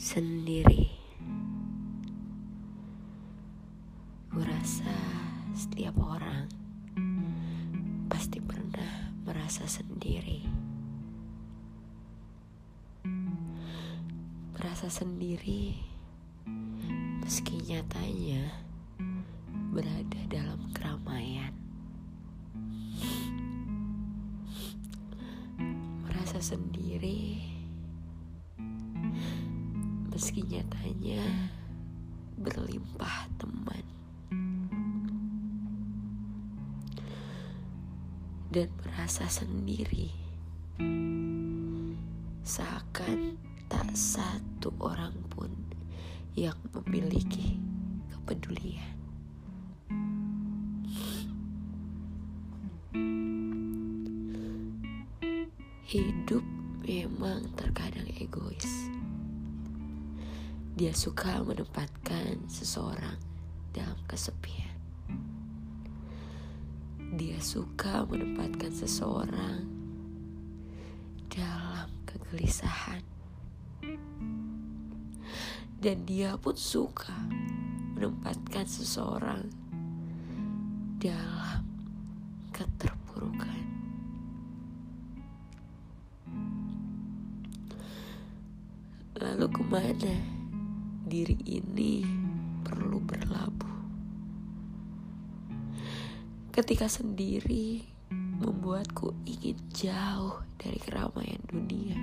sendiri. Kurasa setiap orang pasti pernah merasa sendiri. Merasa sendiri meski nyatanya berada dalam keramaian. Merasa sendiri meski nyatanya berlimpah teman. Dan merasa sendiri seakan tak satu orang pun yang memiliki kepedulian. Hidup memang terkadang egois. Dia suka menempatkan seseorang dalam kesepian. Dia suka menempatkan seseorang dalam kegelisahan. Dan dia pun suka menempatkan seseorang dalam keterpurukan. Lalu ke mana? Diri ini perlu berlabuh. Ketika sendiri membuatku ingin jauh dari keramaian dunia.